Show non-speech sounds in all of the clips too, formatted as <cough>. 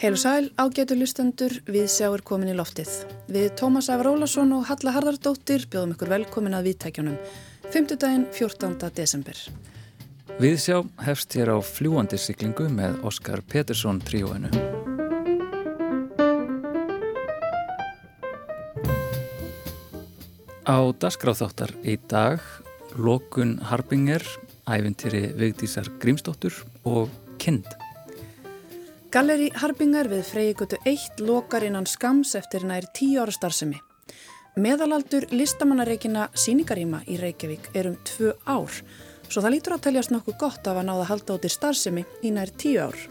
Heil og sæl, ágætu lustendur, við sjáum komin í loftið. Við Tómas Af Rólasson og Halla Harðardóttir bjóðum ykkur velkomin að viðtækjunum. 5. daginn 14. desember. Við sjá hefst hér á fljúandi syklingu með Óskar Petersson tríóinu. Á dasgráþáttar í dag Lokun Harbinger, ævintýri Vigdísar Grímsdóttur og Kind. Galleri Harbinger við Freygutu 1 lokar innan skams eftir nær 10 ára starfsemi. Meðalaldur listamannareikina síningaríma í Reykjavík er um 2 ár, svo það lítur að teljast nokkuð gott af að náða halda átir starfsemi í nær 10 ár.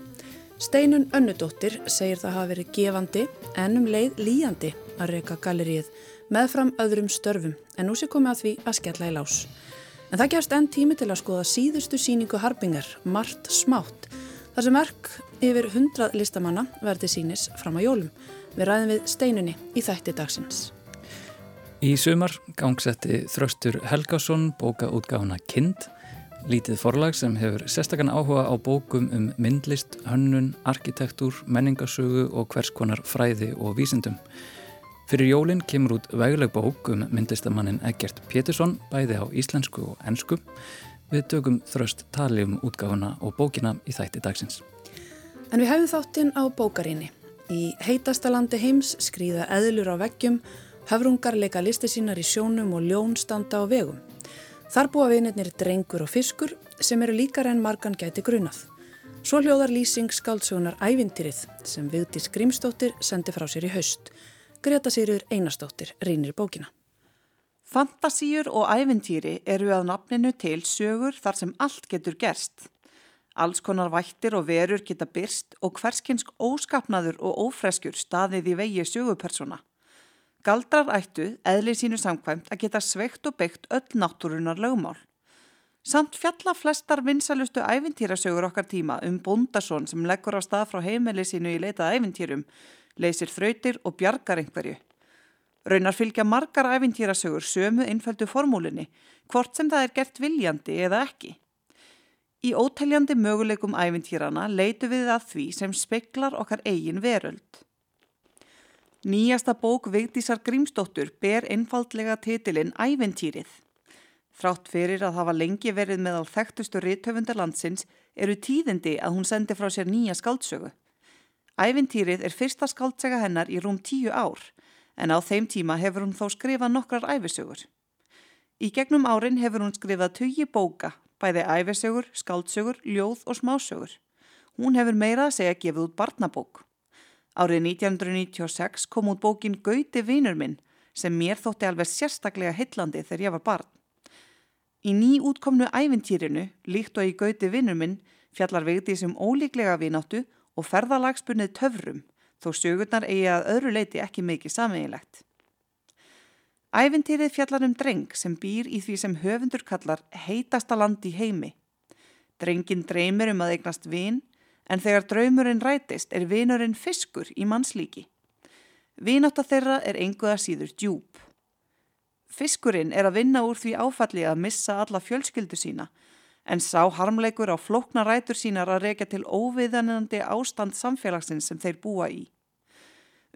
Steinun Önnudóttir segir það hafa verið gefandi en um leið líjandi að reyka gallerið meðfram öðrum störfum en nú sé komið að því að skella í lás. En það gerst enn tími til að skoða síðustu síningu Harbingar, Mart Smátt, þar sem verk yfir hundrað listamanna verði sínis fram á jólum. Við ræðum við steinunni í þætti dagsins. Í sumar gangsetti Þröstur Helgásson bókaútgáfuna Kind, lítið forlag sem hefur sérstakann áhuga á bókum um myndlist, hönnun, arkitektúr, menningasögu og hvers konar fræði og vísindum. Fyrir jólinn kemur út vegleg bók um myndlistamannin Egert Pétursson bæði á íslensku og ennsku. Við dögum þröst tali um útgáfuna og bókina í þætti dagsins. En við hefum þáttinn á bókarinni. Í heitasta landi heims skrýða eðlur á veggjum, höfrungar leika listi sínar í sjónum og ljón standa á vegum. Þar búa vinirnir drengur og fiskur sem eru líkar en margan gæti grunað. Svo hljóðar lýsing skáltsugunar ævintýrið sem Vigdís Grímstóttir sendi frá sér í haust. Greta Sýrur Einarstóttir reynir bókina. Fantasíur og æventýri eru að nafninu til sögur þar sem allt getur gerst. Alls konar vættir og verur geta byrst og hverskinsk óskapnaður og ófreskjur staðið í vegi sögupersona. Galdrar ættu, eðli sínu samkvæmt, að geta sveikt og byggt öll náttúrunar lögmál. Samt fjalla flestar vinsalustu æventýrasögur okkar tíma um bondasón sem leggur á stað frá heimili sínu í leitað æventýrum leysir þrautir og bjargar einhverju. Raunar fylgja margar æfintýrasögur sömu einfældu formúlinni, hvort sem það er gert viljandi eða ekki. Í óteljandi möguleikum æfintýrana leitu við að því sem speklar okkar eigin veröld. Nýjasta bók Vigdísar Grímsdóttur ber einfaldlega titilinn Æventýrið. Þrátt fyrir að hafa lengi verið meðal þekktustu rithöfundarlandsins eru tíðindi að hún sendi frá sér nýja skaldsögu. Ævintýrið er fyrsta skáldsega hennar í rúm tíu ár en á þeim tíma hefur hún þó skrifað nokkrar æfisögur. Í gegnum árin hefur hún skrifað tugi bóka, bæði æfisögur, skáldsögur, ljóð og smásögur. Hún hefur meira að segja gefið út barnabók. Árið 1996 kom út bókin Gauti vinur minn sem mér þótti alveg sérstaklega hillandi þegar ég var barn. Í ný útkomnu ævintýrinu, líkt og í Gauti vinur minn, fjallar vegdi sem ólíklega vináttu og ferðalagspunnið töfrum þó sögurnar eigi að öðru leiti ekki mikið sameiginlegt. Ævintýrið fjallar um dreng sem býr í því sem höfundur kallar heitasta land í heimi. Drengin dreymir um að eignast vin en þegar draumurinn rætist er vinurinn fiskur í mannslíki. Vináta þeirra er enguða síður djúb. Fiskurinn er að vinna úr því áfalli að missa alla fjölskyldu sína en sá harmleikur á flókna rætur sínar að reyka til óviðanandi ástand samfélagsins sem þeir búa í.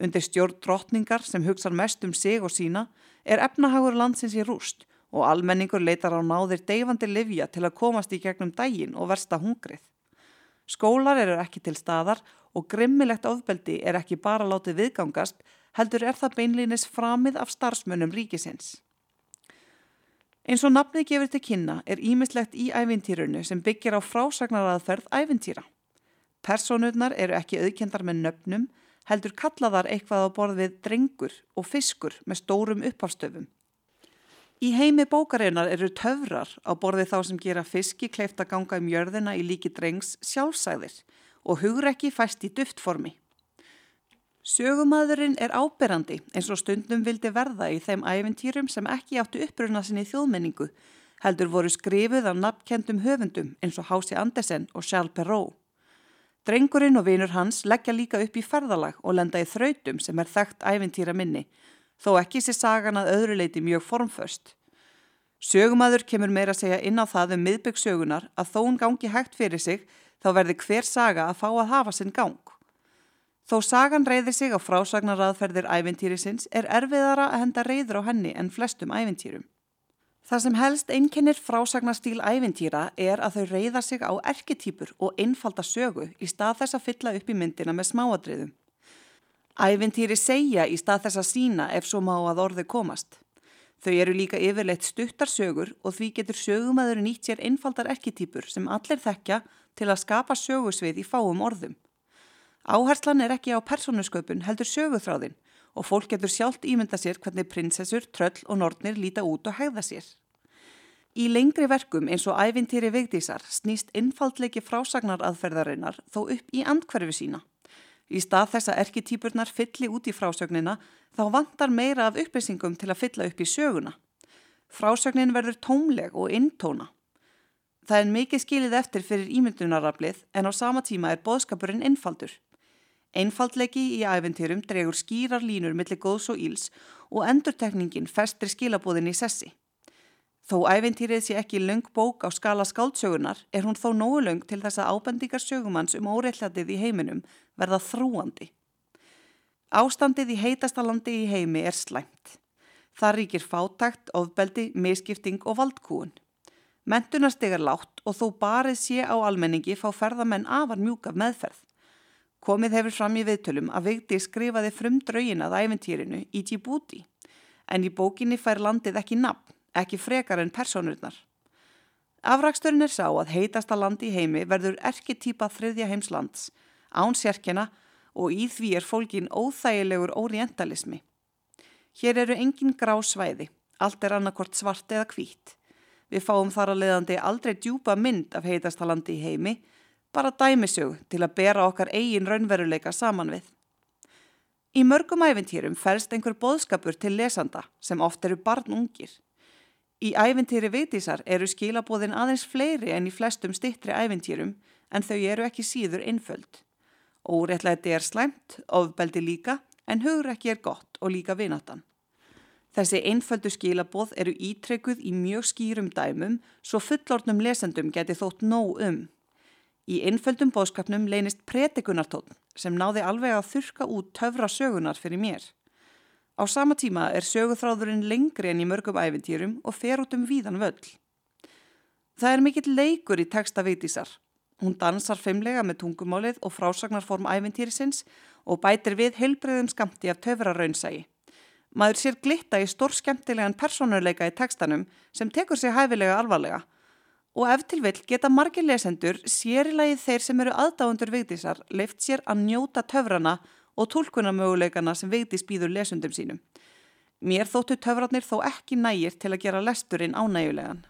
Undir stjórn drotningar sem hugsan mest um sig og sína er efnahagur landsins í rúst og almenningur leitar á náðir deyfandi livja til að komast í gegnum dægin og versta hungrið. Skólar eru ekki til staðar og grimmilegt ofbeldi er ekki bara látið viðgangast, heldur er það beinlinis framið af starfsmönnum ríkisins. Eins og nafnið gefur til kynna er ímislegt í ævintýrunu sem byggir á frásagnaraðferð ævintýra. Personurnar eru ekki auðkendar með nöfnum, heldur kallaðar eitthvað á borð við drengur og fiskur með stórum uppafstöfum. Í heimi bókareinar eru töfrar á borði þá sem gera fiski kleift að ganga um jörðina í líki drengs sjálfsæðir og hugur ekki fæst í duftformi. Sögumæðurinn er áberandi eins og stundum vildi verða í þeim æfintýrum sem ekki áttu uppruna sinni þjóðmenningu, heldur voru skrifuð af nafnkendum höfundum eins og Hási Andersen og Charles Perrault. Drengurinn og vinur hans leggja líka upp í ferðalag og lenda í þrautum sem er þekkt æfintýra minni, þó ekki sé sagan að öðru leiti mjög formföst. Sögumæður kemur meira að segja inn á það um miðbyggsögunar að þó hún gangi hægt fyrir sig þá verði hver saga að fá að hafa sinn gang. Þó sagan reyðir sig á frásagnaraðferðir ævintýrisins er erfiðara að henda reyður á henni en flestum ævintýrum. Það sem helst einkennir frásagnastíl ævintýra er að þau reyða sig á erketýpur og einfalda sögu í stað þess að fylla upp í myndina með smáadriðum. Ævintýri segja í stað þess að sína ef svo má að orði komast. Þau eru líka yfirleitt stuttar sögur og því getur sögumæður nýtt sér einfaldar erketýpur sem allir þekkja til að skapa sögusvið í fáum orðum. Áherslan er ekki á persónusköpun heldur söguþráðin og fólk getur sjálft ímynda sér hvernig prinsessur, tröll og nortnir líta út og hegða sér. Í lengri verkum eins og ævintýri vigdísar snýst innfaldleiki frásagnaraðferðarinnar þó upp í andkverfi sína. Í stað þess að erketýpurnar fylli út í frásögnina þá vantar meira af upplýsingum til að fylla upp í söguna. Frásögnin verður tómleg og intóna. Það er mikið skilið eftir fyrir ímyndunaraflið en á sama tíma er boðskapurinn innfaldur. Einfaldleiki í æfintýrum dregur skýrar línur millir góðs og íls og endurtekningin festir skilabóðin í sessi. Þó æfintýrið sé ekki löng bók á skala skáldsögunar er hún þó nógu löng til þess að ábendingar sögumanns um óreillatið í heiminum verða þrúandi. Ástandið í heitasta landi í heimi er slæmt. Það ríkir fátakt, ofbeldi, miskipting og valdkúun. Mentunarstegar látt og þó barið sé á almenningi fá ferðamenn afar mjúkaf meðferð. Komið hefur fram í viðtölum að Vigdi skrifaði frum draugin að æventýrinu í Djibouti en í bókinni fær landið ekki nafn, ekki frekar en personurnar. Afraksturinn er sá að heitasta landi í heimi verður erketýpa þriðja heimslands, án sérkjana og í því er fólkin óþægilegur orientalismi. Hér eru engin grá svæði, allt er annarkort svart eða hvít. Við fáum þar að leiðandi aldrei djúpa mynd af heitasta landi í heimi bara dæmisög til að bera okkar eigin raunveruleika saman við. Í mörgum æfintýrum fælst einhver boðskapur til lesanda sem oft eru barnungir. Í æfintýri veitísar eru skilabóðin aðeins fleiri en í flestum stittri æfintýrum en þau eru ekki síður einföld. Óréttlæti er slæmt, ofbeldi líka, en hugur ekki er gott og líka vinatan. Þessi einföldu skilabóð eru ítrekkuð í mjög skýrum dæmum svo fullornum lesendum geti þótt nóg um. Í einföldum bóðskapnum leynist pretikunartótt sem náði alveg að þurka út töfra sögunar fyrir mér. Á sama tíma er söguþráðurinn lengri enn í mörgum æfintýrum og fer út um víðan völl. Það er mikill leikur í texta veitísar. Hún dansar feimlega með tungumálið og frásagnarform æfintýrisins og bætir við heilbreyðum skamti af töfra raunsægi. Maður sér glitta í stór skemmtilegan personuleika í textanum sem tekur sig hæfilega alvarlega og ef til vill geta margir lesendur sérilagi þeir sem eru aðdáendur Vigdísar leift sér að njóta töfrana og tólkunamöguleikana sem Vigdís býður lesundum sínum. Mér þóttu töfranir þó ekki nægir til að gera lesturinn ánægulegan.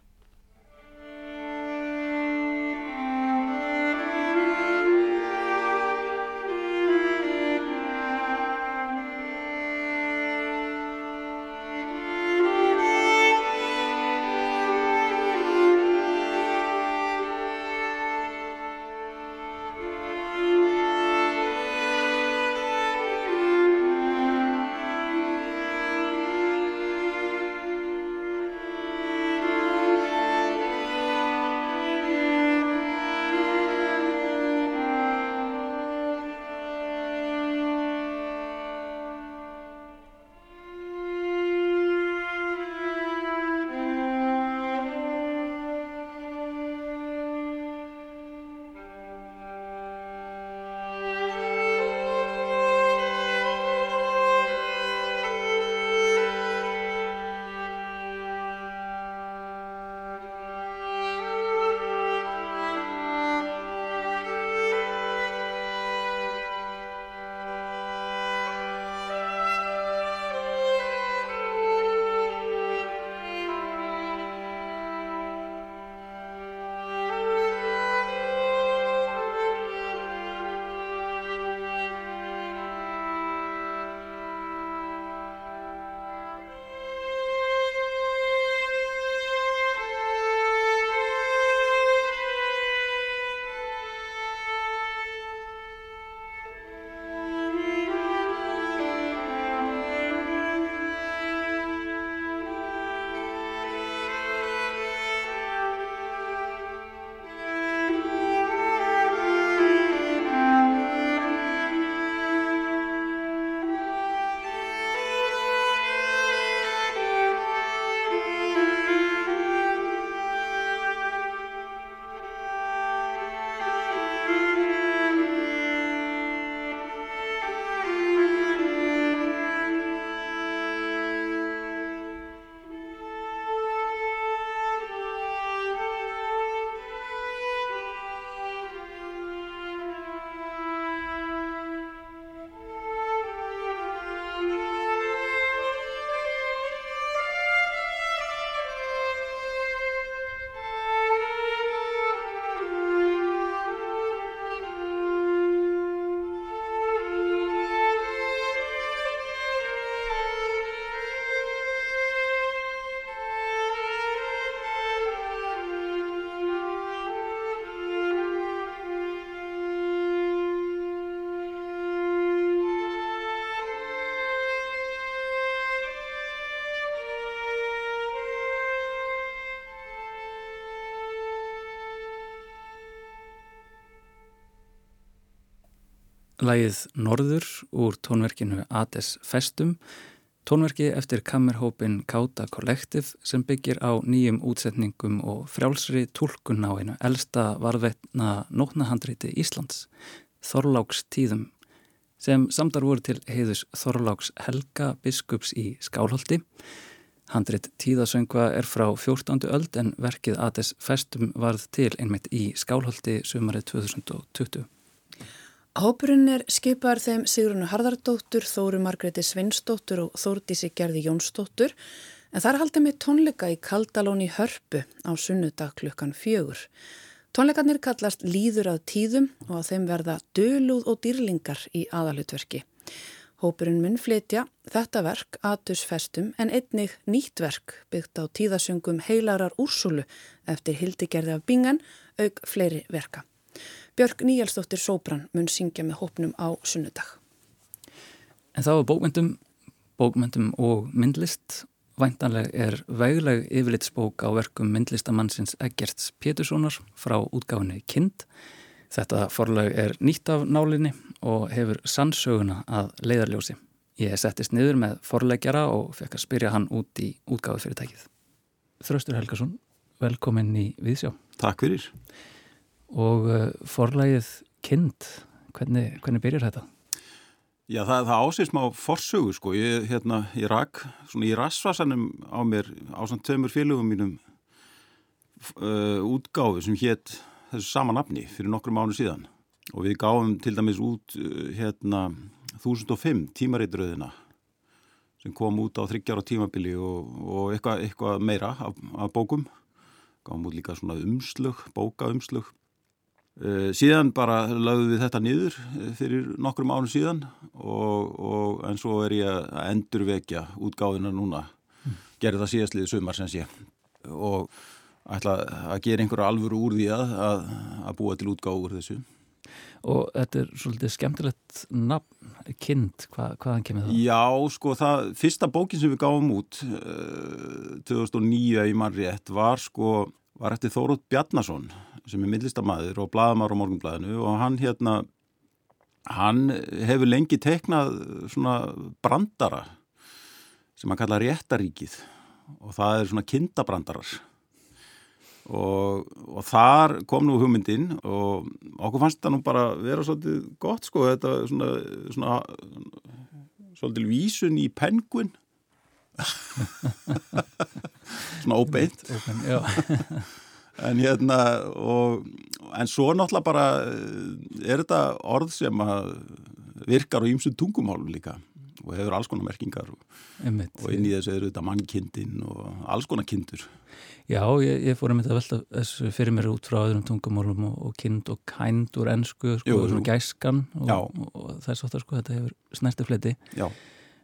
Lægið Norður úr tónverkinu Ades Festum, tónverki eftir kammerhópin Káta Collective sem byggir á nýjum útsetningum og frjálsri tólkun á einu elsta varðveitna nótnahandriti Íslands, Þorláks tíðum, sem samdar voru til heiðus Þorláks Helga biskups í Skálholti. Handrit tíðasöngva er frá 14. öld en verkið Ades Festum varð til einmitt í Skálholti sumarið 2020. Hópurinn er skipar þeim Sigrunu Harðardóttur, Þóru Margreti Svinsdóttur og Þórdísi Gerði Jónsdóttur en þar haldið með tónleika í Kaldalón í Hörpu á sunnudag klukkan fjögur. Tónleikarnir kallast Líður að tíðum og að þeim verða dölúð og dýrlingar í aðalutverki. Hópurinn mun flytja þetta verk aðtusfestum en einnig nýtt verk byggt á tíðasöngum heilarar úrsulu eftir hildigerði af bingan auk fleiri verka. Björg Níjalsdóttir Sóbrann mun syngja með hópnum á sunnudag. En það var bókmyndum, bókmyndum og myndlist. Væntanleg er vegleg yfirlitsbók á verkum myndlistamannsins Eggerts Péturssonar frá útgáfinni Kind. Þetta forlag er nýtt af nálinni og hefur sannsöguna að leiðarljósi. Ég settist niður með forlegjara og fekk að spyrja hann út í útgáfi fyrirtækið. Þraustur Helgason, velkomin í Viðsjá. Takk fyrir og uh, forlægið kind, hvernig, hvernig byrjar þetta? Já, það, það ásýst má forsögu sko, ég, hérna, ég rak svona í rasvasanum á mér á svona tömur félögum mínum uh, útgáfi sem hétt þessu sama nafni fyrir nokkru mánu síðan. Og við gáum til dæmis út uh, hérna 1005 tímareitröðina sem kom út á þryggjar á tímabili og, og eitthvað eitthva meira af, af bókum. Gáum út líka svona umslug, bókaumslug síðan bara lögðum við þetta niður eh, fyrir nokkrum ánum síðan og, og en svo er ég að endurvekja útgáðina núna mm. gerði það síðastliðið sumar sem sé og ætla að gera einhverja alvöru úr því að, að, að búa til útgáð úr þessu Og þetta er svolítið skemmtilegt nafn, kind, Hva, hvaðan kemur það? Já, sko það, fyrsta bókin sem við gáum út uh, 2009 í mannrétt var sko, var eftir Þórótt Bjarnason sem er millistamæður og bladamár á morgunblæðinu og hann hérna hann hefur lengi teknað svona brandara sem hann kalla réttaríkið og það er svona kindabrandarar. Og, og þar kom nú hugmyndinn og okkur fannst þetta nú bara vera svolítið gott sko þetta svona, svona svolítið vísun í penguin. <laughs> Svona óbeint en hérna og, en svo náttúrulega bara eh, er þetta orð sem virkar á ýmsum tungumálum líka og hefur alls konar merkingar og, og inn í þessu eru þetta mannkindin og alls konar kindur. Já, ég, ég fór að mynda að velta þessu fyrir mér út frá öðrum tungumálum og, og kind og kænd úr ennsku sko, og svona gæskan og, og þess aftar sko, þetta hefur snerti fleti. Já.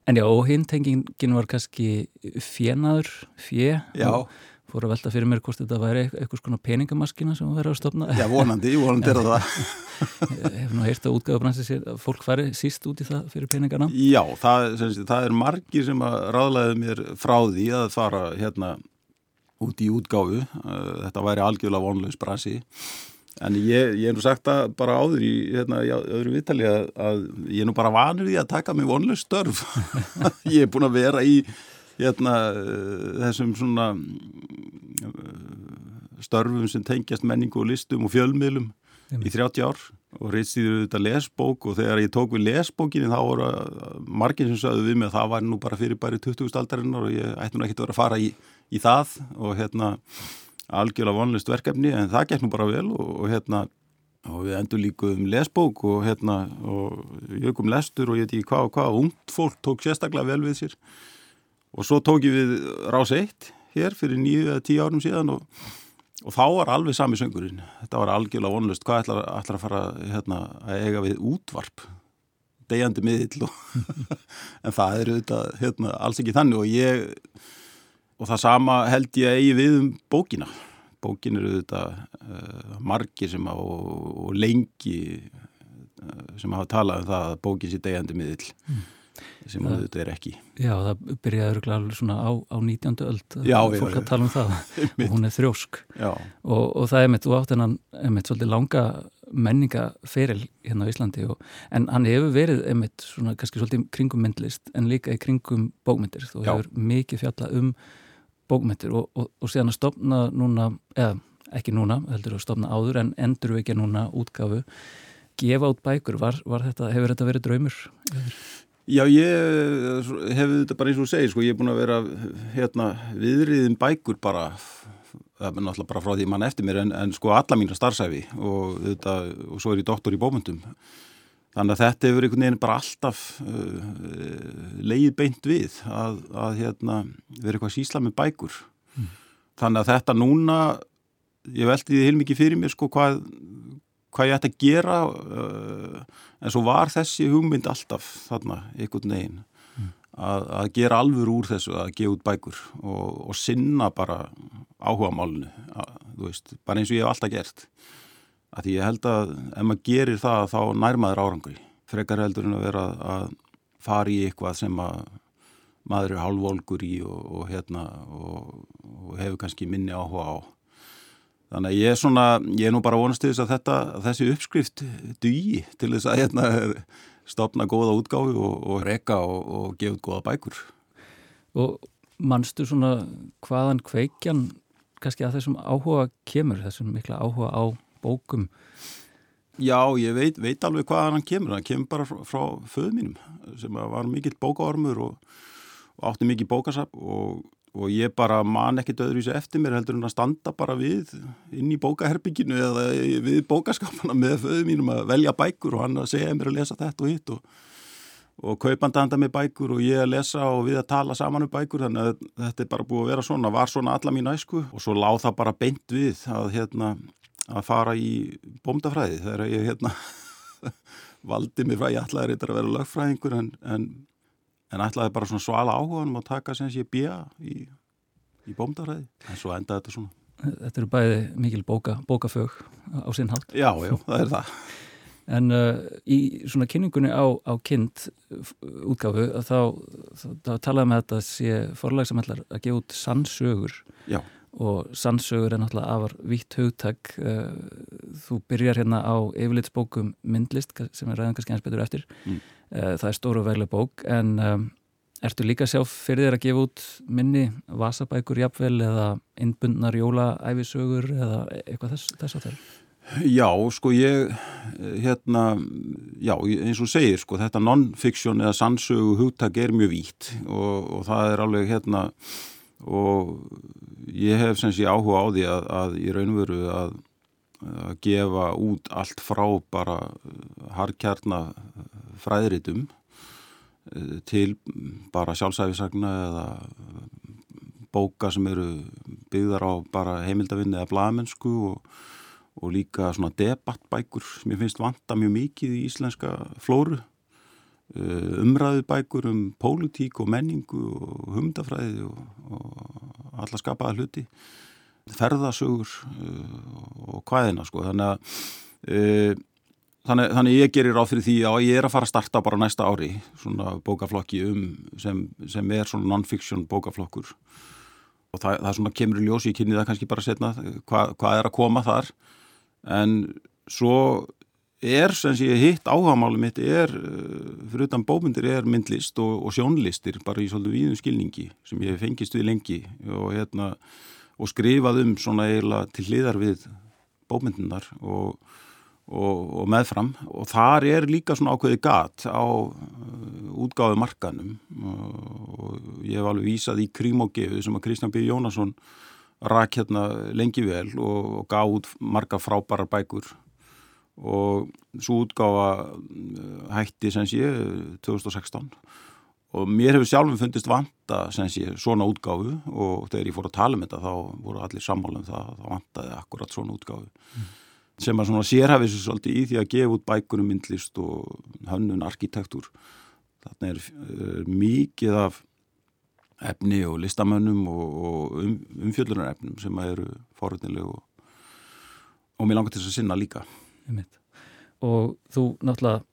En já, og hinn tengingin var kannski fjenaður, Já fór að velta fyrir mér hvort þetta væri eitthvað svona peningamaskina sem verður að stopna Já, vonandi, vonandi er það Ég hef nú heyrt að útgáðabransi sér að fólk fari síst út í það fyrir peningana. Já, það, sem, það er margir sem að ráðlaði mér frá því að fara hérna út í útgáfu. Þetta væri algjörlega vonlaus bransi en ég, ég er nú sagt að bara áður í hérna, í öðru viðtali að, að ég er nú bara vanur í að taka mig vonlaus störf. <laughs> Ég er búin að vera í hérna, eh, þessum svona eh, störfum sem tengjast menningu og listum og fjölmiðlum Jum. í 30 ár og reyndstýður þetta lesbók og þegar ég tók við lesbókinni þá voru margir sem sögðu við mig að það var nú bara fyrir bæri 20. aldarinnar og ég ætti nú ekki að vera að fara í, í það og hérna algjörlega vonlist verkefni en það gekk nú bara vel og, og hérna og við endur líku um lesbók og hérna og jökum lestur og ég veit ekki hvað og hvað og ungt fólk tók sérstaklega vel við sér og svo tók ég við rás eitt hér fyrir nýju eða tíu árum síðan og, og þá var alveg sami söngurinn. Þetta var algjörlega vonlust hvað ætlar, ætlar að fara hérna, að eiga við útvarp? Degjandi miðill <laughs> en það er auðvitað hérna, alls ekki þannig. Og ég og það sama held ég eigi við um bókina. Bókin eru auðvitað uh, margir sem á og lengi uh, sem hafa talað um það að bókin sé degjandi miðill. Mm sem það, þetta er ekki Já, það byrjaði öruglega svona á, á 19. öld já, fólk já, að tala um það <laughs> og hún er þrjósk og, og það er mitt, þú átt hennan mitt svolítið langa menningaferil hérna á Íslandi og, en hann hefur verið einmitt svona kannski svolítið kringum myndlist en líka í kringum bókmyndir þú Já. hefur mikið fjalla um bókmyndir og, og, og síðan að stopna núna, eða ekki núna heldur að stopna áður en endur við ekki núna útgáfu gefa út bækur, var, var þetta, hefur þetta verið draumur? Já, ég hef þetta bara eins og þú segir, sko, ég er búin að vera hérna, viðriðin bækur bara, það er náttúrulega bara frá því mann eftir mér, en, en sko alla mína starfsæfi og, þetta, og svo er ég doktor í bómyndum. Þannig að þetta hefur einhvern veginn bara alltaf uh, leið beint við að, að hérna, vera eitthvað sísla með bækur. Þannig að þetta núna, ég veldi því heilmikið fyrir mér sko hvað, hvað ég ætti að gera uh, en svo var þessi hugmynd alltaf þarna einhvern veginn að, að gera alvur úr þessu að gefa út bækur og, og sinna bara áhuga veist, bara eins og ég hef alltaf gert. Að því ég held að ef maður gerir það þá nærmaður árangri. Frekar heldur en að vera að fara í eitthvað sem að maður er hálfvolgur í og, og hérna og, og hefur kannski minni áhuga á Þannig að ég er svona, ég er nú bara vonast til þess að þetta, að þessi uppskrift dugi til þess að hérna stopna góða útgáfi og, og reka og, og gefa út góða bækur. Og mannstu svona hvaðan kveikjan kannski að þessum áhuga kemur, þessum mikla áhuga á bókum? Já, ég veit, veit alveg hvaðan hann kemur, hann kemur bara frá, frá föðu mínum sem var mikill bókaormur og, og átti mikið bókasap og og ég bara man ekkit öðruvísi eftir mér heldur en að standa bara við inn í bókaherbygginu eða við bókaskapana með föðu mínum að velja bækur og hann að segja mér að lesa þetta og hitt og, og kaupanda handa með bækur og ég að lesa og við að tala saman um bækur. Þannig að þetta er bara búið að vera svona, var svona alla mín æsku. Og svo láð það bara beint við að, hérna, að fara í bómdafræði þegar ég hérna, <laughs> valdi mér frá, ég ætlaði reyndar að vera lögfræðingur en, en en ætlaði bara svona svala áhuganum að taka sem sé bíja í, í bómdaræði, en svo endaði þetta svona. Þetta eru bæði mikil bóka, bókafög á sinn hátt. Já, já, það er það. En uh, í svona kynningunni á, á kind útgáfu þá, þá, þá talaðum við þetta sé forlag sem ætlar að gefa út sannsögur. Já. Og sannsögur er náttúrulega afar vitt hugtak. Þú byrjar hérna á yfirlitsbókum myndlist sem er ræðan kannski eins betur eftir. Mm. Það er stóru og veglega bók en um, ertu líka að sjá fyrir þér að gefa út minni vasabækur jafnvel eða innbundnar jólaæfisögur eða eitthvað þess, þess að það Já, sko ég hérna, já, eins og segir sko, þetta non-fiction eða sannsögu hugtak er mjög vítt og, og það er alveg hérna og ég hef sem sé áhuga á því að, að í raunveru að, að gefa út allt frá bara harkjarna fræðritum til bara sjálfsæfisagna eða bóka sem eru byggðar á bara heimildavinni eða blamensku og, og líka svona debattbækur sem ég finnst vanta mjög mikið í íslenska flóru. Umræðubækur um pólitík og menningu og humdafræði og, og alla skapaða hluti ferðasögur og hvaðina sko. Þannig að þannig, þannig ég gerir ráð fyrir því að ég er að fara að starta bara næsta ári svona bókaflokki um sem, sem er svona non-fiction bókaflokkur. Og það, það svona kemur í ljósi, ég kynni það kannski bara setna hva, hvað er að koma þar. En svo er sem sé hitt áhagamáli mitt er, fyrir utan bómyndir er myndlist og, og sjónlistir bara í svolítið víðum skilningi sem ég fengist við lengi og, hérna, og skrifað um svona eiginlega til hliðar við bómyndinar og, og meðfram. Og þar er líka svona ákveði gat á útgáðu markanum. Og ég hef alveg vísað í krímógefu sem að Kristján B. Jónasson rak hérna lengi vel og gaf út marga frábærar bækur. Og svo útgáfa hætti sem sé 2016 og mér hefur sjálfum fundist vanta sem sé svona útgáfu. Og þegar ég fór að tala um þetta þá voru allir sammálum það þá vantaði akkurat svona útgáfu. Mm. Sem að svona sérhafið svo svolítið í því að gefa út bækunum myndlist og hönnun arkitektur. Þarna er, er mikið af efni og listamönnum og, og um, umfjöldunarefnum sem eru forutnileg og, og mér langar til þess að sinna líka. Og þú náttúrulega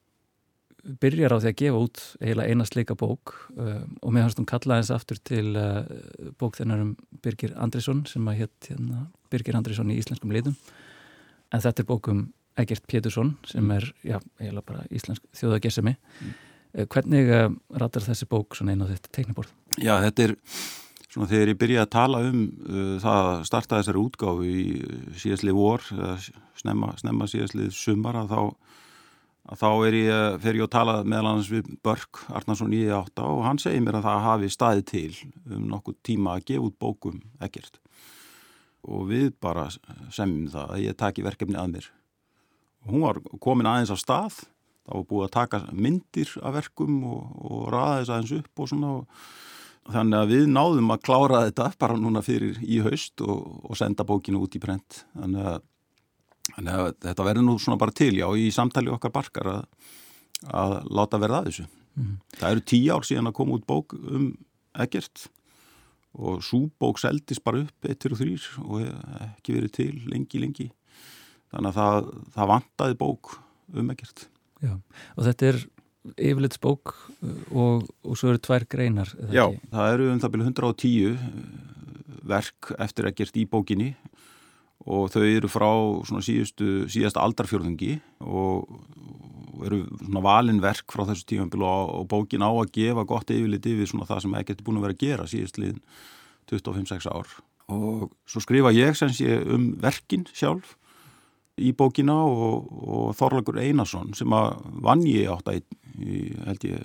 byrjar á því að gefa út eiginlega eina sleika bók um, og mér hans þú kallaði eins aftur til uh, bók þennar um Birgir Andrisson sem að hétt hérna, Birgir Andrisson í íslenskum litum en þetta er bók um Egert Pétursson sem er, já, eiginlega bara íslensk þjóðagesami. Mm. Hvernig uh, ratar þessi bók svona inn á þetta teiknaborð? Já, þetta er svona þegar ég byrjaði að tala um uh, það að starta þessari útgáfi í síðastlið vor, snemma, snemma síðastlið sumar að þá, að þá er ég, fer ég að tala meðal annars við Börk Arnarsson í átta og hann segir mér að það hafi staði til um nokkuð tíma að gefa út bókum ekkert og við bara semjum það að ég taki verkefni að mér. Hún var komin aðeins á stað þá var búið að taka myndir af verkum og, og raða þess aðeins upp og svona og þannig að við náðum að klára þetta bara núna fyrir í haust og, og senda bókinu út í brent þannig að, þannig að þetta verður nú svona bara til já í samtali okkar barkar að, að láta verða að þessu. Mm. það eru tíu ár síðan að koma út bók um ekkert og súbók seldist bara upp eittir og þrýr og ekki verið til lengi lengi þannig að það, það vantaði bók um ekkert. Já, og þetta er yfirleits bók uh, og, og svo eru tvær greinar. Já, ekki? það eru um það byrju 110 uh, verk eftir ekkert í bókinni og þau eru frá síðustu, síðasta aldarfjörðungi og eru svona valinverk frá þessu tífambil og, og bókin á að gefa gott yfirlit yfir svona það sem ekkert er búin að vera að gera síðust liðin 25-6 ár og svo skrifa ég sem sé um verkin sjálf í bókina og, og Þorlagur Einarsson sem að vann ég átt að held ég,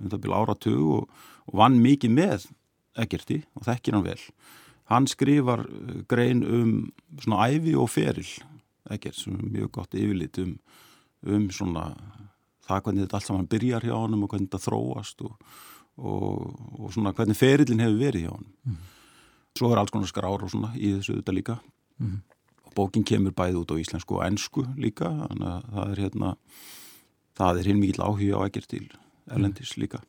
um það byrja áratug og, og vann mikið með Egerti og þekkir hann vel. Hann skrifar eh, grein um svona æfi og feril Egert, sem er mjög gott yfirlit um, um svona það hvernig þetta allt saman byrjar hjá hann og hvernig þetta þróast og, og svona hvernig ferilin hefur verið hjá hann. Mm. Svo er alls konar skrár og svona í þessu þetta líka. Mm. Bókin kemur bæði út á íslensku og ennsku líka, þannig að það er hérna, það er hinn mikið áhuga á ekkert til erlendis líka.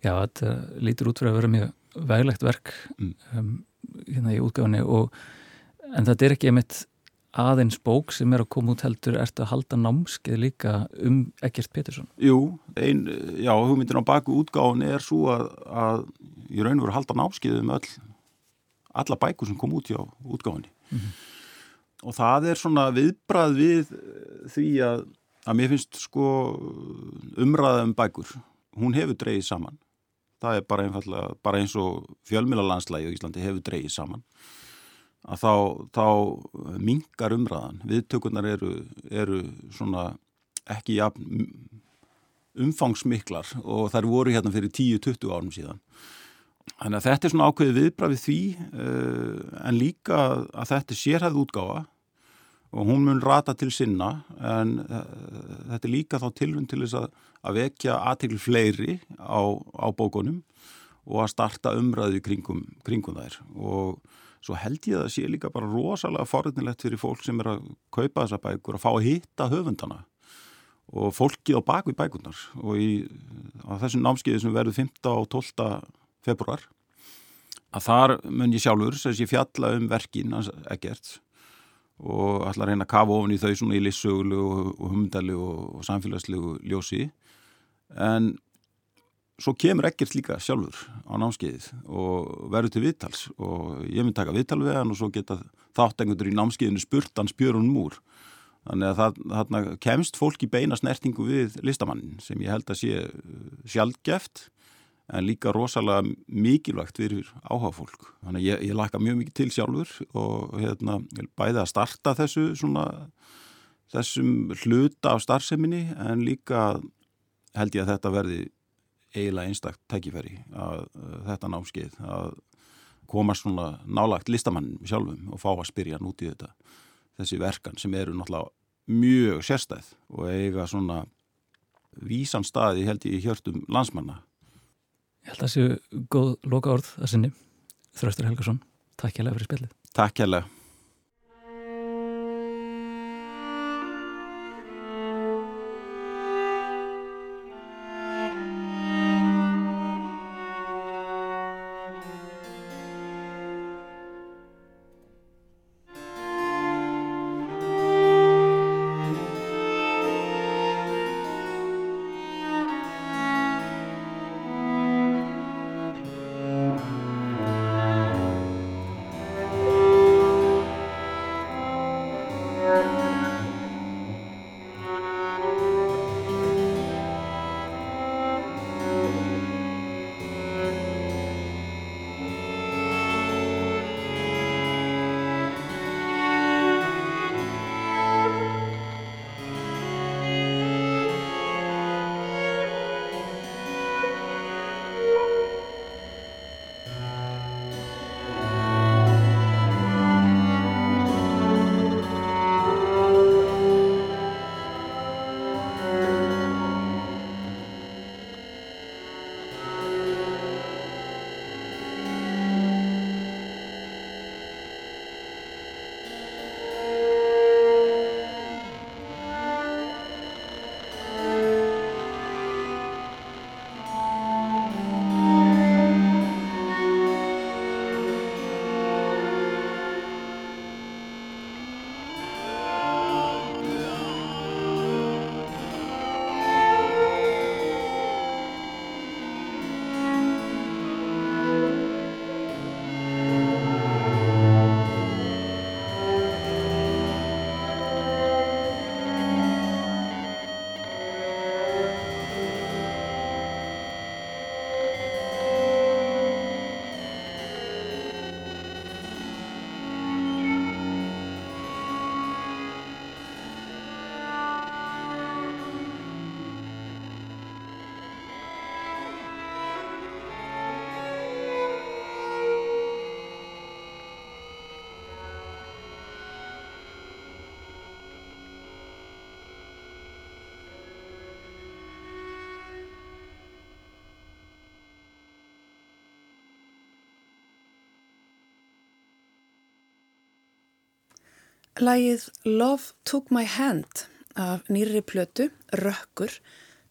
Já, þetta lítur út fyrir að vera mjög veglegt verk mm. um, hérna í útgáðinni og en þetta er ekki einmitt aðeins bók sem er að koma út heldur ertu að halda námskeið líka um Egert Pettersson? Jú, ein, já, hugmyndin á baku útgáðinni er svo að, að ég raun og veru að halda námskeið um öll, alla bækur sem kom út hjá útgáðinni. Mm -hmm og það er svona viðbrað við því að, að mér finnst sko umræðum bækur, hún hefur dreyið saman. Það er bara einfallega, bara eins og fjölmjölalandslægi í Íslandi hefur dreyið saman. Að þá, þá mingar umræðan, viðtökurnar eru, eru ekki umfangsmiklar og þær voru hérna fyrir 10-20 árum síðan. Þannig að þetta er svona ákveðið viðbrafið því uh, en líka að þetta sérhæð útgáfa og hún mun rata til sinna en uh, þetta er líka þá tilvun til þess að, að vekja aðtegl fleiri á, á bókunum og að starta umræðu kringum, kringum þær og svo held ég að það sé líka bara rosalega forðinlegt fyrir fólk sem er að kaupa þessa bækur að fá að hitta höfundana og fólkið á bakvið bækunar og í, á þessum námskeiði sem verður 15. og 12 februar að þar mun ég sjálfur sem sé fjalla um verkin ekkert og ætla að reyna að kafa ofin í þau svona í lissögulu og, og humdali og, og samfélagslegu ljósi en svo kemur ekkert líka sjálfur á námskeiðið og verður til viðtals og ég mynd taka viðtal við hann og svo geta þáttengundur í námskeiðinu spurt hans björnum múr þannig að það, þarna kemst fólk í beina snertingu við listamannin sem ég held að sé sjálfgeft en líka rosalega mikilvægt fyrir áhagfólk. Þannig ég, ég laka mjög mikið til sjálfur og hérna, bæði að starta þessu svona, þessum hluta af starfseminni en líka held ég að þetta verði eiginlega einstakt tækifæri að, að þetta námskeið að koma svona nálagt listamannum sjálfum og fá að spyrja nút í þetta þessi verkan sem eru náttúrulega mjög sérstæð og eiga svona vísan staði held ég í hjörtum landsmanna Ég held að það séu góð loka orð að sinni. Þröstur Helgarsson, takk hjá fyrir spilið. Takk hjá. Lægið Love Took My Hand af nýri plötu, Rökkur,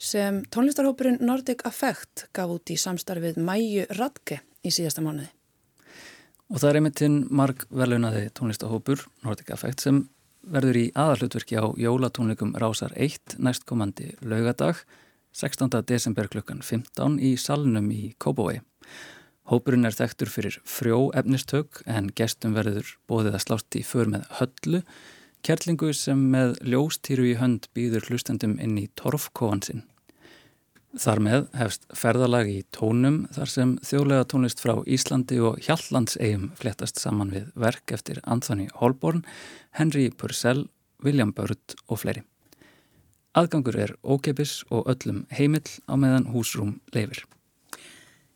sem tónlistarhópurinn Nordic Affect gaf út í samstarfið Mæju Radke í síðasta mánuði. Og það er einmitt hinn marg verðlunaði tónlistarhópur Nordic Affect sem verður í aðalutverki á jólatónleikum Rásar 1 næstkomandi laugadag 16. desember klukkan 15 í salnum í Kópavói. Hópurinn er þekktur fyrir frjó efnistök en gestum verður bóðið að slást í för með höllu, kerlingu sem með ljóstýru í hönd býður hlustendum inn í torfkóansinn. Þar með hefst ferðalag í tónum þar sem þjóðlega tónlist frá Íslandi og Hjallandsegjum flettast saman við verk eftir Anthony Holborn, Henry Purcell, William Byrd og fleiri. Aðgangur er ókeipis og öllum heimill á meðan húsrúm leifir.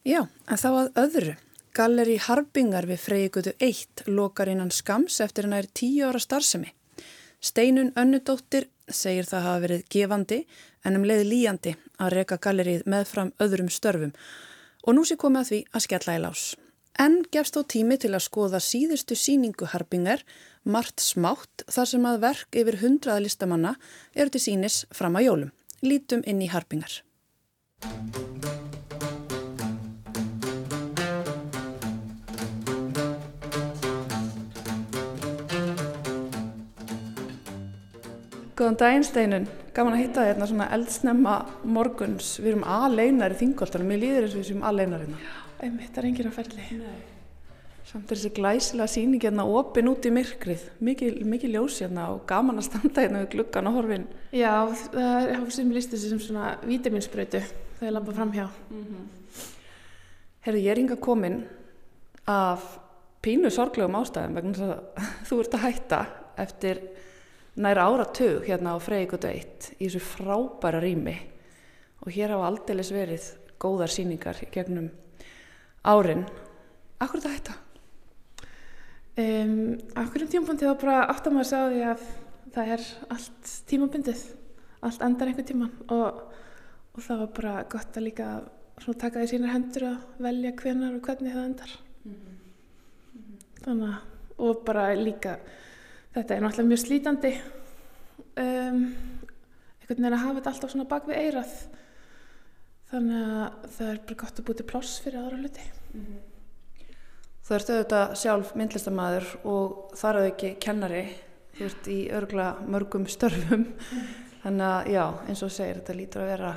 Já, en þá að öðru. Galleri Harbingar við Freygutu 1 lokar innan skams eftir hennar tíu ára starfsemi. Steinun Önnudóttir segir það hafa verið gefandi en um leið líjandi að reyka gallerið meðfram öðrum störfum og nú sé komið að því að skella í lás. En gefst þó tími til að skoða síðustu síningu Harbingar, margt smátt þar sem að verk yfir hundraða listamanna eru til sínis fram að jólum. Lítum inn í Harbingar. Góðan daginn Steinun, gaman að hitta hérna svona eldsnemma morguns. Við erum aðleinar í þingoltanum, mér líður eins og við séum aðleinar hérna. Já, einmitt, er enginn að ferli. Nei. Samt er þessi glæsilega síning hérna opin út í myrkrið, mikið, mikið ljós hérna og gaman að standa hérna við gluggan og horfin. Já, það er háfum sem líst þessi sem svona vitaminspröytu þegar ég lampa fram hjá. Mm -hmm. Herðu, ég er yngi að komin af pínu sorglegum ástæðum vegna þess að <laughs> þú ert að hætta eftir næra áratug hérna á Freygutu 1 í þessu frábæra rými og hér hafa aldeilis verið góðar síningar gegnum árin. Akkur er þetta? Um, Akkur um tímapunkti þá bara átt að segja því að það er allt tímabundið, allt endar einhver tíman og, og það var bara gott að líka taka því sínir hendur að velja hvenar og hvernig það endar. Mm -hmm. Þannig að, og bara líka Þetta er náttúrulega mjög slítandi um, einhvern veginn að hafa þetta alltaf svona bak við eirað þannig að það er bara gott að búti ploss fyrir aðra hluti. Mm -hmm. Þú ert auðvitað sjálf myndlistamæður og þar að ekki kennari. Þú ert í örgla mörgum störfum. Mm þannig að já, eins og segir þetta lítur að vera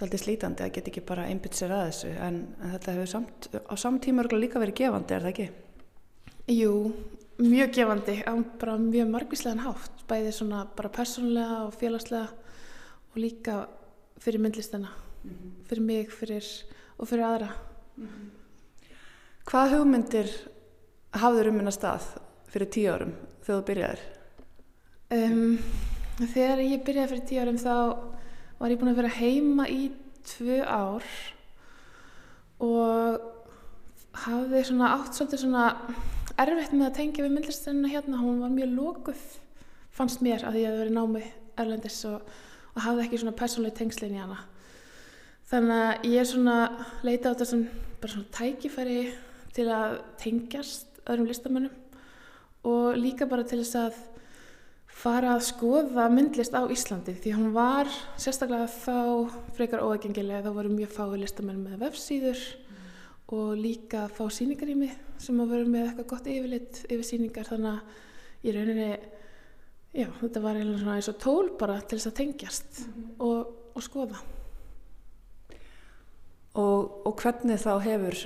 er slítandi að geta ekki bara einbytt sér að þessu. En, en þetta hefur samt, á samtíma örgla líka verið gefandi, er það ekki? Jú, mjög gefandi á bara mjög margvíslegan hátt bæði svona bara persónulega og félagslega og líka fyrir myndlistana mm -hmm. fyrir mig fyrir, og fyrir aðra mm -hmm. Hvað hugmyndir hafður um minna stað fyrir tíu árum þegar þú byrjaðir? Um, þegar ég byrjaði fyrir tíu árum þá var ég búin að vera heima í tvö ár og hafði svona átt svolítið svona erfitt með að tengja við myndlistunina hérna, hún var mjög lókuð fannst mér að ég hef verið námi erlendis og, og hafði ekki svona persónlega tengslinn í hana. Þannig að ég er svona leita á þetta sem bara svona tækifæri til að tengjast öðrum listamönnum og líka bara til þess að fara að skoða myndlist á Íslandi. Því hún var sérstaklega þá frekar óægengilega, þá voru mjög fái listamenn með vefsíður og líka fá síningar í mig sem að vera með eitthvað gott yfirleitt yfir síningar þannig að í rauninni já, þetta var eiginlega eins og tól bara til þess að tengjast mm -hmm. og, og skoða og, og hvernig þá hefur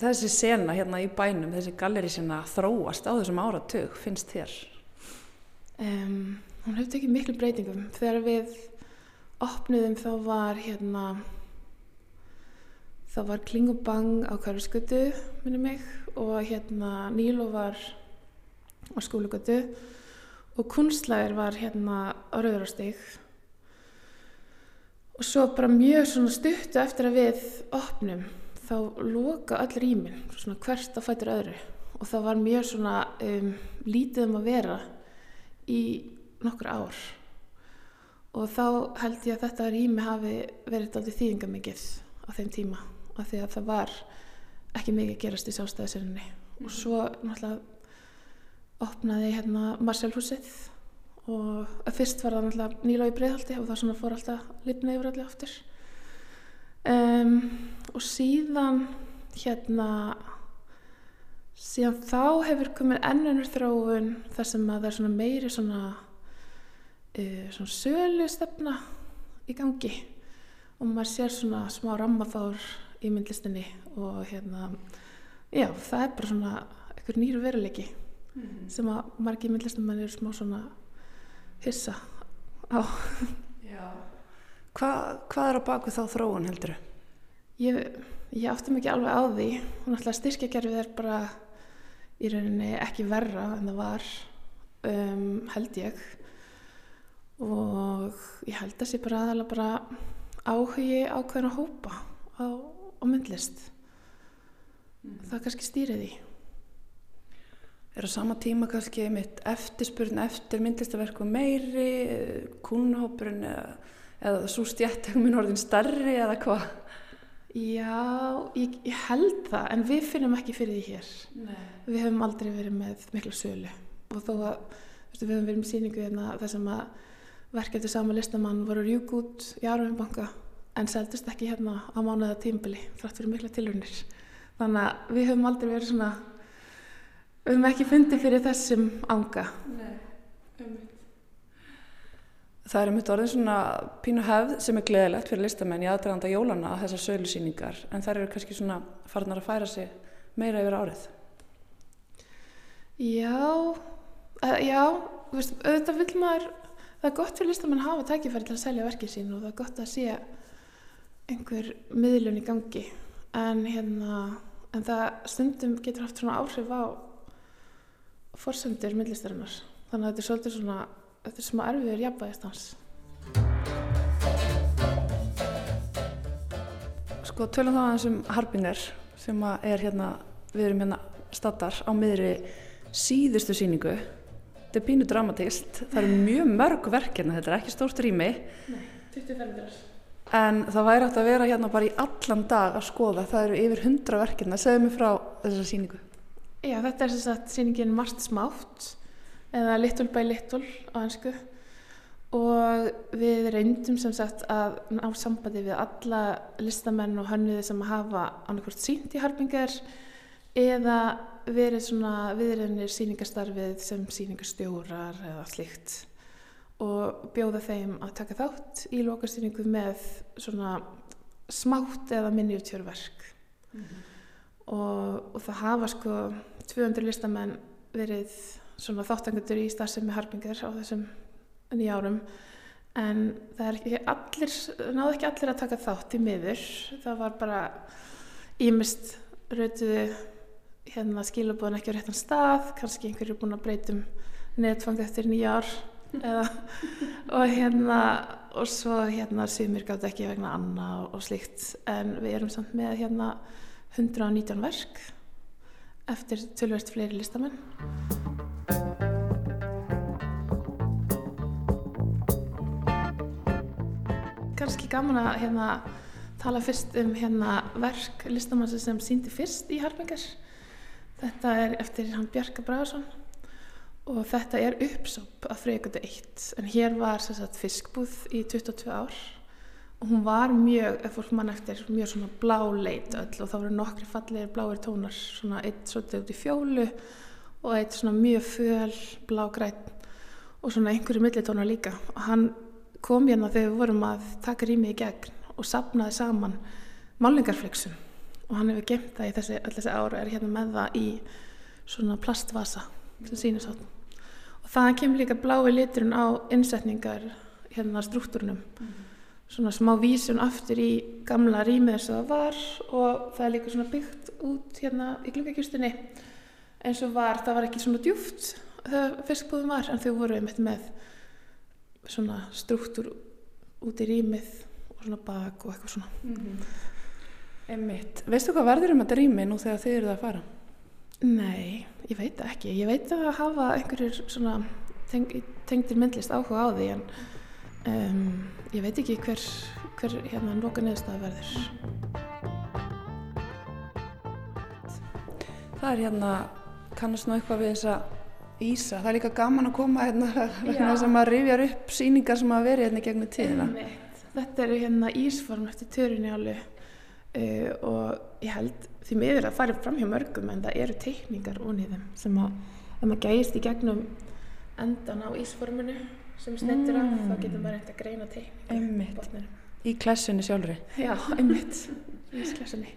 þessi sena hérna í bænum þessi galleri sena þróast á þessum áratug finnst þér? Um, hún hefur tekið miklu breytingum þegar við opniðum þá var hérna það var klingubang á Karlsgötu minni mig og hérna Nílo var á skólugötu og kunstlæðir var hérna á Rauðarstík og svo bara mjög svona stuttu eftir að við opnum þá loka öll rýmin svona hvert að fætur öðru. Og það var mjög svona um, lítið um að vera í nokkur ár. Og þá held ég að þetta rými hafi verið aldrei þýðingamikið á þeim tíma af því að það var ekki mikið gerast í sjálfstæðiserinni mm. og svo náttúrulega opnaði hérna Marselhúsið og fyrst var það náttúrulega nýla í breiðhaldi og það svona fór alltaf lifna yfir allir aftur. Um, og síðan hérna síðan þá hefur komið ennunur þróun þar sem að það er svona meiri svona, uh, svona sölu stefna í gangi. Og maður sér svona smá rammaþár í myndlistinni og hérna já það er bara svona einhver nýru veruleiki mm -hmm. sem að margi myndlistamenn eru smá svona hissa á Hva, Hvað er á baku þá þróun heldur? Ég, ég átti mikið alveg á því og náttúrulega styrkjagerfið er bara í rauninni ekki verra en það var um, held ég og ég held að það sé bara aðalega bara áhugi ákveðin að hópa á, á myndlist mm. það kannski stýrið í Er á sama tíma kannski mitt eftirspurn eftir myndlistaverku meiri, kúnhópurinn eða, eða svo stjættegum orðin starri eða hvað? Já, ég, ég held það, en við finnum ekki fyrir því hér. Nei. Við hefum aldrei verið með mikla sölu og þó að veistu, við hefum verið með síningu hérna þar sem að verkefni sama listamann voru rjúk út í Arveinbanka en seldust ekki hérna á mánuða tímbili frætt fyrir mikla tilhörnir. Þannig að við hefum aldrei verið svona við höfum ekki fundið fyrir þessum ánga Nei, umvitt Það er um þetta orðin svona pínu hefð sem er gleðilegt fyrir listamenn í aðdraganda jólana að þessar sölusýningar en það eru kannski svona farnar að færa sig meira yfir árið. Já uh, já, veist, auðvitað vil maður það er gott fyrir listamenn að hafa tækifæri til að selja verkið sín og það er gott að sé einhver miðlun í gangi. En hérna en það stundum getur haft svona áhrif á forsendur myndlistarinnar. Þannig að þetta er svolítið svona þetta er smá erfiður jafnvægist hans Sko tölum þá aðeins um Harbinger sem er hérna við erum hérna stattar á miðri síðustu síningu þetta er pínu dramatíst það eru mjög mörg verkefna, þetta er ekki stórt rými. Nei, 25 en það væri hægt að vera hérna bara í allan dag að skoða, það eru yfir 100 verkefna segðu mig frá þessar síningu Já, þetta er sem sagt síningin Marst smátt eða Little by Little á hansku og við reyndum sem sagt að ná sambandi við alla listamenn og hönniði sem hafa annarkvært sínt í Harbingar eða verið svona viðrennir síningastarfið sem síningarstjórar eða slikt og bjóða þeim að taka þátt í lokasýningu með svona smátt eða minnjutjörverk mm -hmm og, og það hafa sko 200 listamenn verið svona þáttangundur í starfsemi harpingar á þessum nýja árum. En það er ekki allir náðu ekki allir að taka þátt í miður. Það var bara ímist rautuðu hérna skilabóðan ekki á réttan stað kannski einhverju búin að breytum netfang eftir nýja ár. eða, og hérna og svo hérna sumir gátt ekki vegna anna og, og slíkt en við erum samt með hérna 119 verk eftir tölverst fleiri listamenn. Kanski gaman að hérna, tala fyrst um hérna, verk listamann sem síndi fyrst í Harfingar. Þetta er eftir hann Bjarka Bragarsson og þetta er uppsóp af Freyjögöndu 1 en hér var sagt, fiskbúð í 22 ár. Og hún var mjög, ef fólk mann eftir, mjög svona bláleit öll og þá voru nokkri fallegir bláir tónar, svona eitt svolítið út í fjólu og eitt svona mjög föl, blágrætt og svona einhverju millitónar líka. Og hann kom hérna þegar við vorum að taka rýmið í gegn og sapnaði saman málingarflexum og hann hefur gemt það í þessi, þessi ára er hérna með það í svona plastvasa sem sýnir sátt það kemur líka blái liturinn á innsetningar hérna struktúrunum mm svona smá vísun aftur í gamla rýmið þess að það var og það er líka svona byggt út hérna í glukkakjústinni eins og var, það var ekki svona djúft þegar fiskbúðum var en þau voru einmitt með svona struktúr út í rýmið og svona bak og eitthvað svona mm -hmm. Einmitt, veistu hvað verður um þetta rými nú þegar þið eruð að fara? Nei, ég veit ekki, ég veit að hafa einhverjur svona teng tengtir myndlist áhuga á því en Um, ég veit ekki hver, hver hérna loka neðstað verður. Það er hérna, kannast nú eitthvað við þessa Ísa, það er líka gaman að koma hérna <laughs> sem að rifjar upp síningar sem að veri hérna gegnum tíðina. Þetta eru hérna ísform eftir törunni alveg uh, og ég held því miður að fara fram hjá mörgum en það eru teikningar ón í þeim sem að ef maður gæst í gegnum endan á ísforminu sem snittur af Mm. þá getur maður reynd að greina teikningar. Í klessunni sjálfri. Já, einmitt, ísklassinni.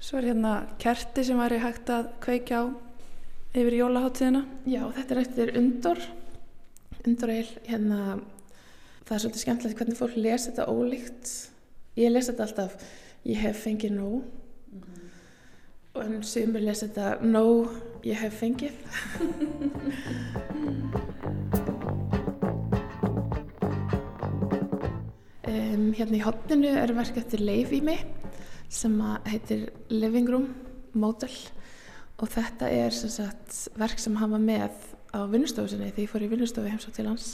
Svo er hérna kerti sem væri hægt að kveikja á yfir jólaháttíðina. Já, þetta er eftir Undor Undor Eil, hérna það er svolítið skemmtilegt hvernig fólk lesa þetta ólíkt ég lesa þetta alltaf ég hef fengið nóg og en sumur lesa þetta nóg, ég hef fengið. <laughs> Um, Hérna í hotninu er verk eftir Leif í mig sem heitir Living Room Model. Og þetta er sem sagt, verk sem var með á vinnustofu sinni þegar ég fór í vinnustofu heimsótt til hans.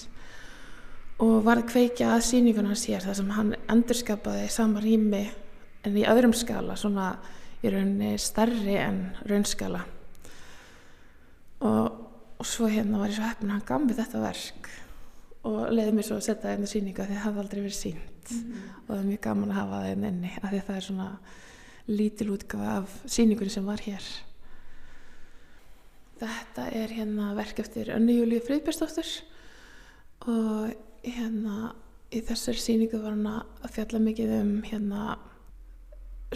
Og var að kveikja að sýninguna hans hér þar sem hann endurskapaði sama rými en í öðrum skala svona í rauninni stærri en raunskala. Og, og svo hérna var ég svo heppin að hann gaf mér þetta verk. Og leiði mér svo að setja það inn í sýninga því það hafði aldrei verið sínt og það er mjög gaman að hafa það inn inni af því að það er svona lítil útgafa af sýningunni sem var hér. Þetta er hérna verk eftir Önnu Júlíu Friðbjörnsdóttur. Og hérna í þessari sýningu var hann að fjalla mikið um hérna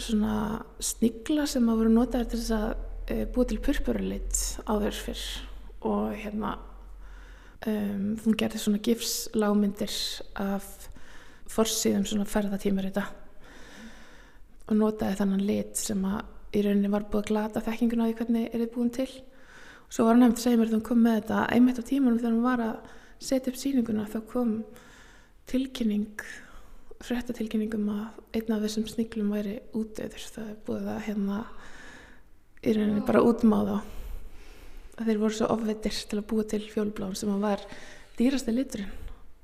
svona snigla sem að voru notaður til þess að e, búa til purpurulit áður fyrr. Og hérna um, hún gerði svona gifslámyndir af forsýðum svona ferðatímarita og notaði þannan lit sem að í rauninni var búið að glata þekkinguna á því hvernig er þið búin til. Svo var hann nefnt að segja mér þegar hann kom með þetta einmitt á tímanum þegar hann var að setja upp sýninguna þá kom tilkynning fréttatilkynning um að einn af þessum sniglum væri útdöður það er búið að hérna í rauninni bara útmáða að þeir voru svo ofveitir til að búa til fjólblán sem að var dýrasti liturinn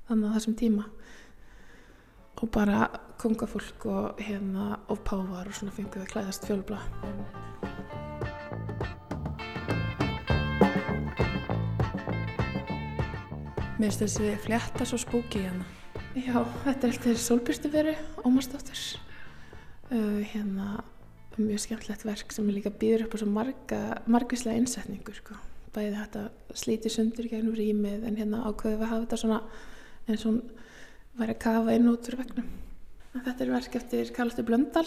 þannig á þessum tíma. Og bara kongafólk og hérna og pávar og svona fenguð að klæðast fjólblá Mér finnst þessi flétta svo spúki hérna. Já, þetta er eftir Solbyrstu veru, Ómarsdóttir. Uh, hérna, mjög skemmtlegt verk sem líka býður upp á svo marga, margvíslega innsetningu, sko. Bæði þetta slíti sundur gegnum rýmið en hérna ákveðu við að hafa þetta svona og hún væri að kafa inn út úr vegnum. En þetta er verk eftir Karlstur Blöndal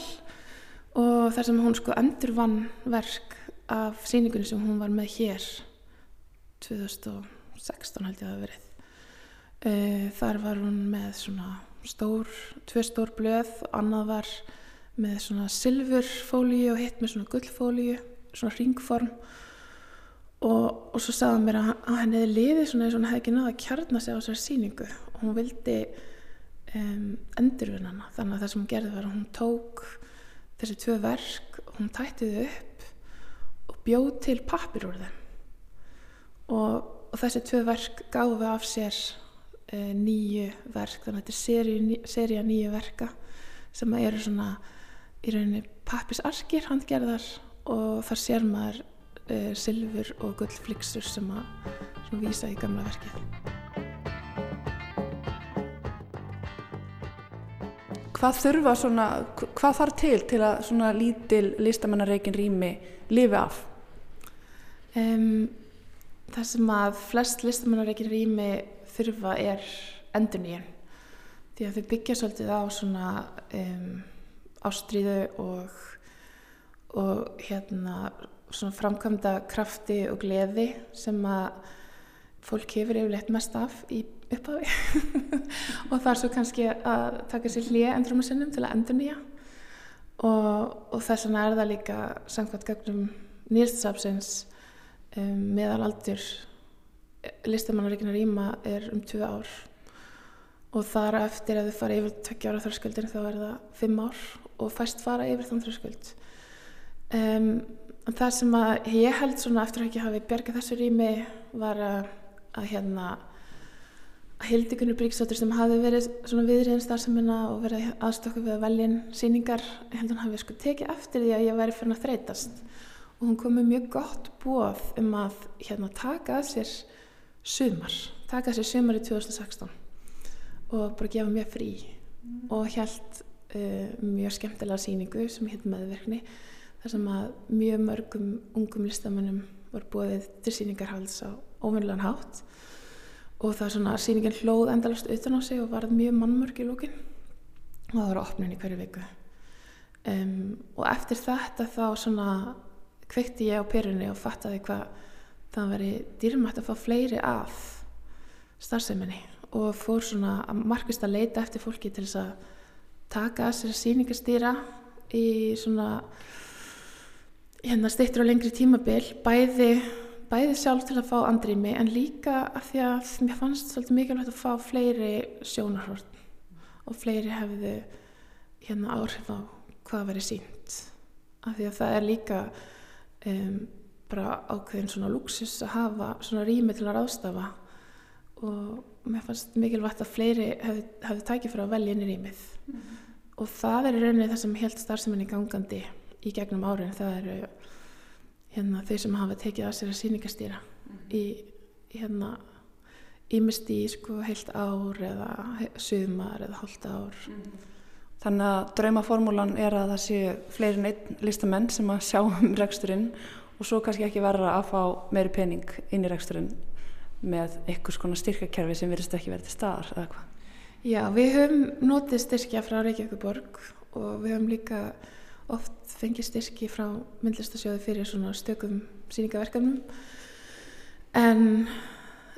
og þar sem hún sko endur vann verk af sýningunni sem hún var með hér 2016 held ég að það verið. Uh, þar var hún með svona stór, tvö stór blöð, annað var með svona silfurfólíu og hitt með svona gullfólíu, svona ringform og, og svo sagði hann mér að, að henni hefði liðið svona eins og hann hefði ekki náða að kjarna sig á þessari sýningu. Og hún vildi um, endurvinna hana. Þannig að það sem hún gerði var að hún tók þessi tvö verk og hún tætti þau upp og bjóð til pappir úr þeim. Og, og þessi tvö verk gáðu af sér nýju verk þannig að þetta er seria nýju verka sem eru svona í rauninni pappisarkir handgerðar og þar sér maður uh, silfur og gullflixur sem að sem vísa í gamla verkið Hvað þurfa svona, hvað þarf til til að svona lítil listamannareikin rými lifi af? Um, það sem að flest listamannareikin rými þurfa er endurnýjan því að þau byggja svolítið á svona um, ástríðu og, og hérna svona framkvæmda krafti og gleði sem að fólk hefur yfirleitt mest af í upphafi. <laughs> Og það er svo kannski að taka sér hlýja endurum að sinnum til að endurnýja. Og, og þess vegna er það líka samkvæmt gögnum nýrstsapsins um, meðalaldur listamannaríkina rýma er um 2 ár. Og þar eftir að þau fara yfir tveggja ára þröskuldin þá er það 5 ár og fæst fara yfir þann þröskuld. Um, það sem að ég held svona eftir að ekki hafi bjargað þessu rými var að, að hérna að Hildikunni Bríksdóttir sem hafi verið svona viðriðin starfseminna og verið aðstokku við að velja síningar, ég held að hann hafi sko tekið eftir því að ég væri fyrir að þreytast. Og hún kom með mjög gott bóð um að hérna, taka að sér sumar, taka sér sumar í 2016 og bara gefa mér frí. Mm. og held uh, mjög skemmtilega síningu sem hitt meðverkni þar sem að mjög mörgum ungum listamennum var búið til síningarhalds á óvinnilegan hátt. Og það er svona að síningin hlóð endalast utan á sig og varð mjög mannmörg í lókin og það var opnin í hverju viku. Um, og eftir þetta þá svona kveikti ég á perunni og fattaði hvað það veri dýrmætt að fá fleiri af starfseiminni og fór svona að markvist að leita eftir fólki til þess að taka að sér síningastýra í svona hérna styrtur á lengri tímabil bæði, bæði sjálf til að fá andrými en líka að því að mér fannst svolítið mikilvægt að fá fleiri sjónarhort og fleiri hefðu hérna áhrif á hvað verið sínt af því að það er líka um, bara ákveðin svona luxus að hafa svona rými til að ráðstafa og mér fannst mikilvægt að fleiri hefði, hefði tækið fyrir að velja inn í rýmið mm -hmm. og það er í rauninni það sem held starfseminni gangandi í gegnum árin það eru hérna þau sem hafa tekið að sér að síningastýra mm -hmm. í hérna ímest í sko heilt ár eða sögumar eða hálft ár mm -hmm. Þannig að draumaformúlan er að það séu fleirin einn listamenn sem að sjá um reksturinn og svo kannski ekki verða að fá meiri pening inn í reksturinn með einhvers konar styrkakerfi sem verðist ekki verið til staðar eða hvað? Já, við höfum notið styrkja frá Reykjavíkuborg og við höfum líka oft fengið styrki frá myndlistasjóðu fyrir svona stökum síningaverkefnum en,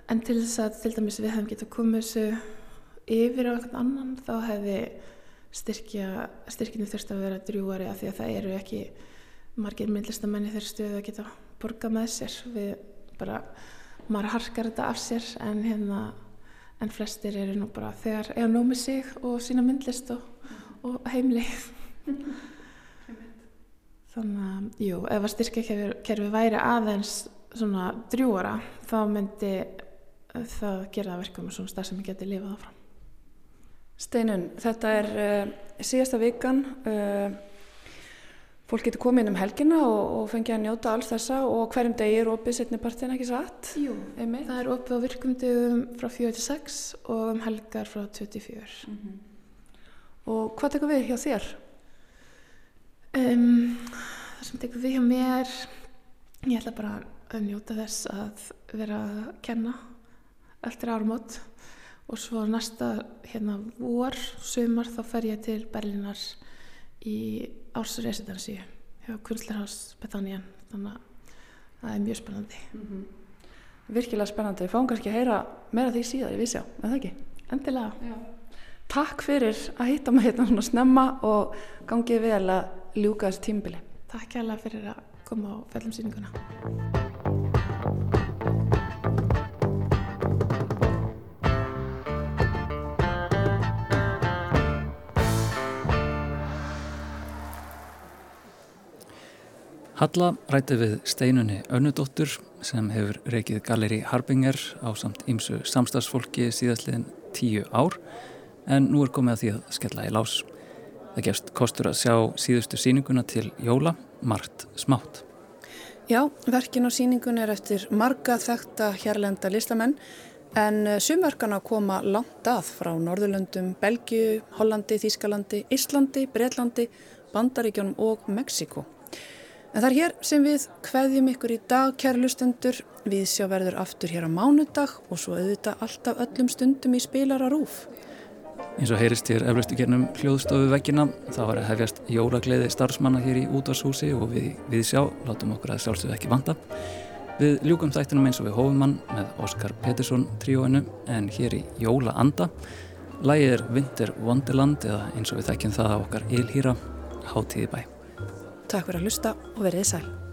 en til þess að til dæmis við hefum getið að koma þessu yfir á einhvern annan þá hefði styrkinu þurft að vera drjúari af því að það eru ekki margir myndlistamenni þeirra stöðu að geta borga með sér. Við bara maður harkar þetta af sér en hérna en flestir eru nú bara þegar eiga nómið sig og sína myndlist og, og heimlið <laughs> þannig að jú, ef að styrkjakerfi væri aðeins svona drjúara þá myndi það gera það verkum svona stað sem ég geti lifað áfram. Steinun, þetta er uh, síðasta vikan uh, fólk getur komið inn um helgina og, og fengið að njóta alls þessa og hverjum degi er opið setnipartin ekki satt? Jú, Einmitt. það er opið á virkumdegum frá 46 og um helgar frá 24. Mm -hmm. Og hvað tekur við hjá þér? Um, það sem tekur við hjá mér, ég ætla bara að njóta þess að vera að kenna eftir árumót og svo næsta hérna vor, sömur, þá fer ég til Berlinar í ársresidensi hjá Kunstlerhás Bethanian þannig að það er mjög spennandi mm -hmm. Virkilega spennandi, við fáum kannski að heyra meira því síðan í Vísjá, en það ekki? Endilega Já. Takk fyrir að hitta mig hérna svona snemma og gangið vel að ljúka þessu tímbili Takk kærlega fyrir að koma á fellumsýninguna Halla rætti við steinunni Önnudóttur sem hefur reikið Galeri Harbinger á samt ímsu samstagsfólki síðastliðin tíu ár en nú er komið að því að skella í lás. Það gefst kostur að sjá síðustu síninguna til Jóla, Mart Smátt. Já, verkin á síningun er eftir marga þekta hérlenda listamenn en eh, sumverkana koma langt að frá Norðurlöndum, Belgiu, Hollandi, Þískalandi, Íslandi, Breitlandi, Bandaríkjónum og Mexiko. En það er hér sem við hveðjum ykkur í dag, kæra lustendur. Við sjá verður aftur hér á mánudag og svo auðvitað alltaf öllum stundum í spilara rúf. Eins og heyrist hér eflustu gernum hljóðstofu vekkina, þá var að hefjast jólagleiði starfsmanna hér í útvarshúsi og við, við sjá, látum okkur að sjálfsögðu ekki vanda. Við ljúkum þættinum eins og við hófumann með Óskar Pettersson tríóinu en hér í Jólaanda. Lægið er Winter Wonderland eða eins og við þekkjum það okkar Ilhýra, Hátíði bæ. Takk fyrir að hlusta og verið sæl.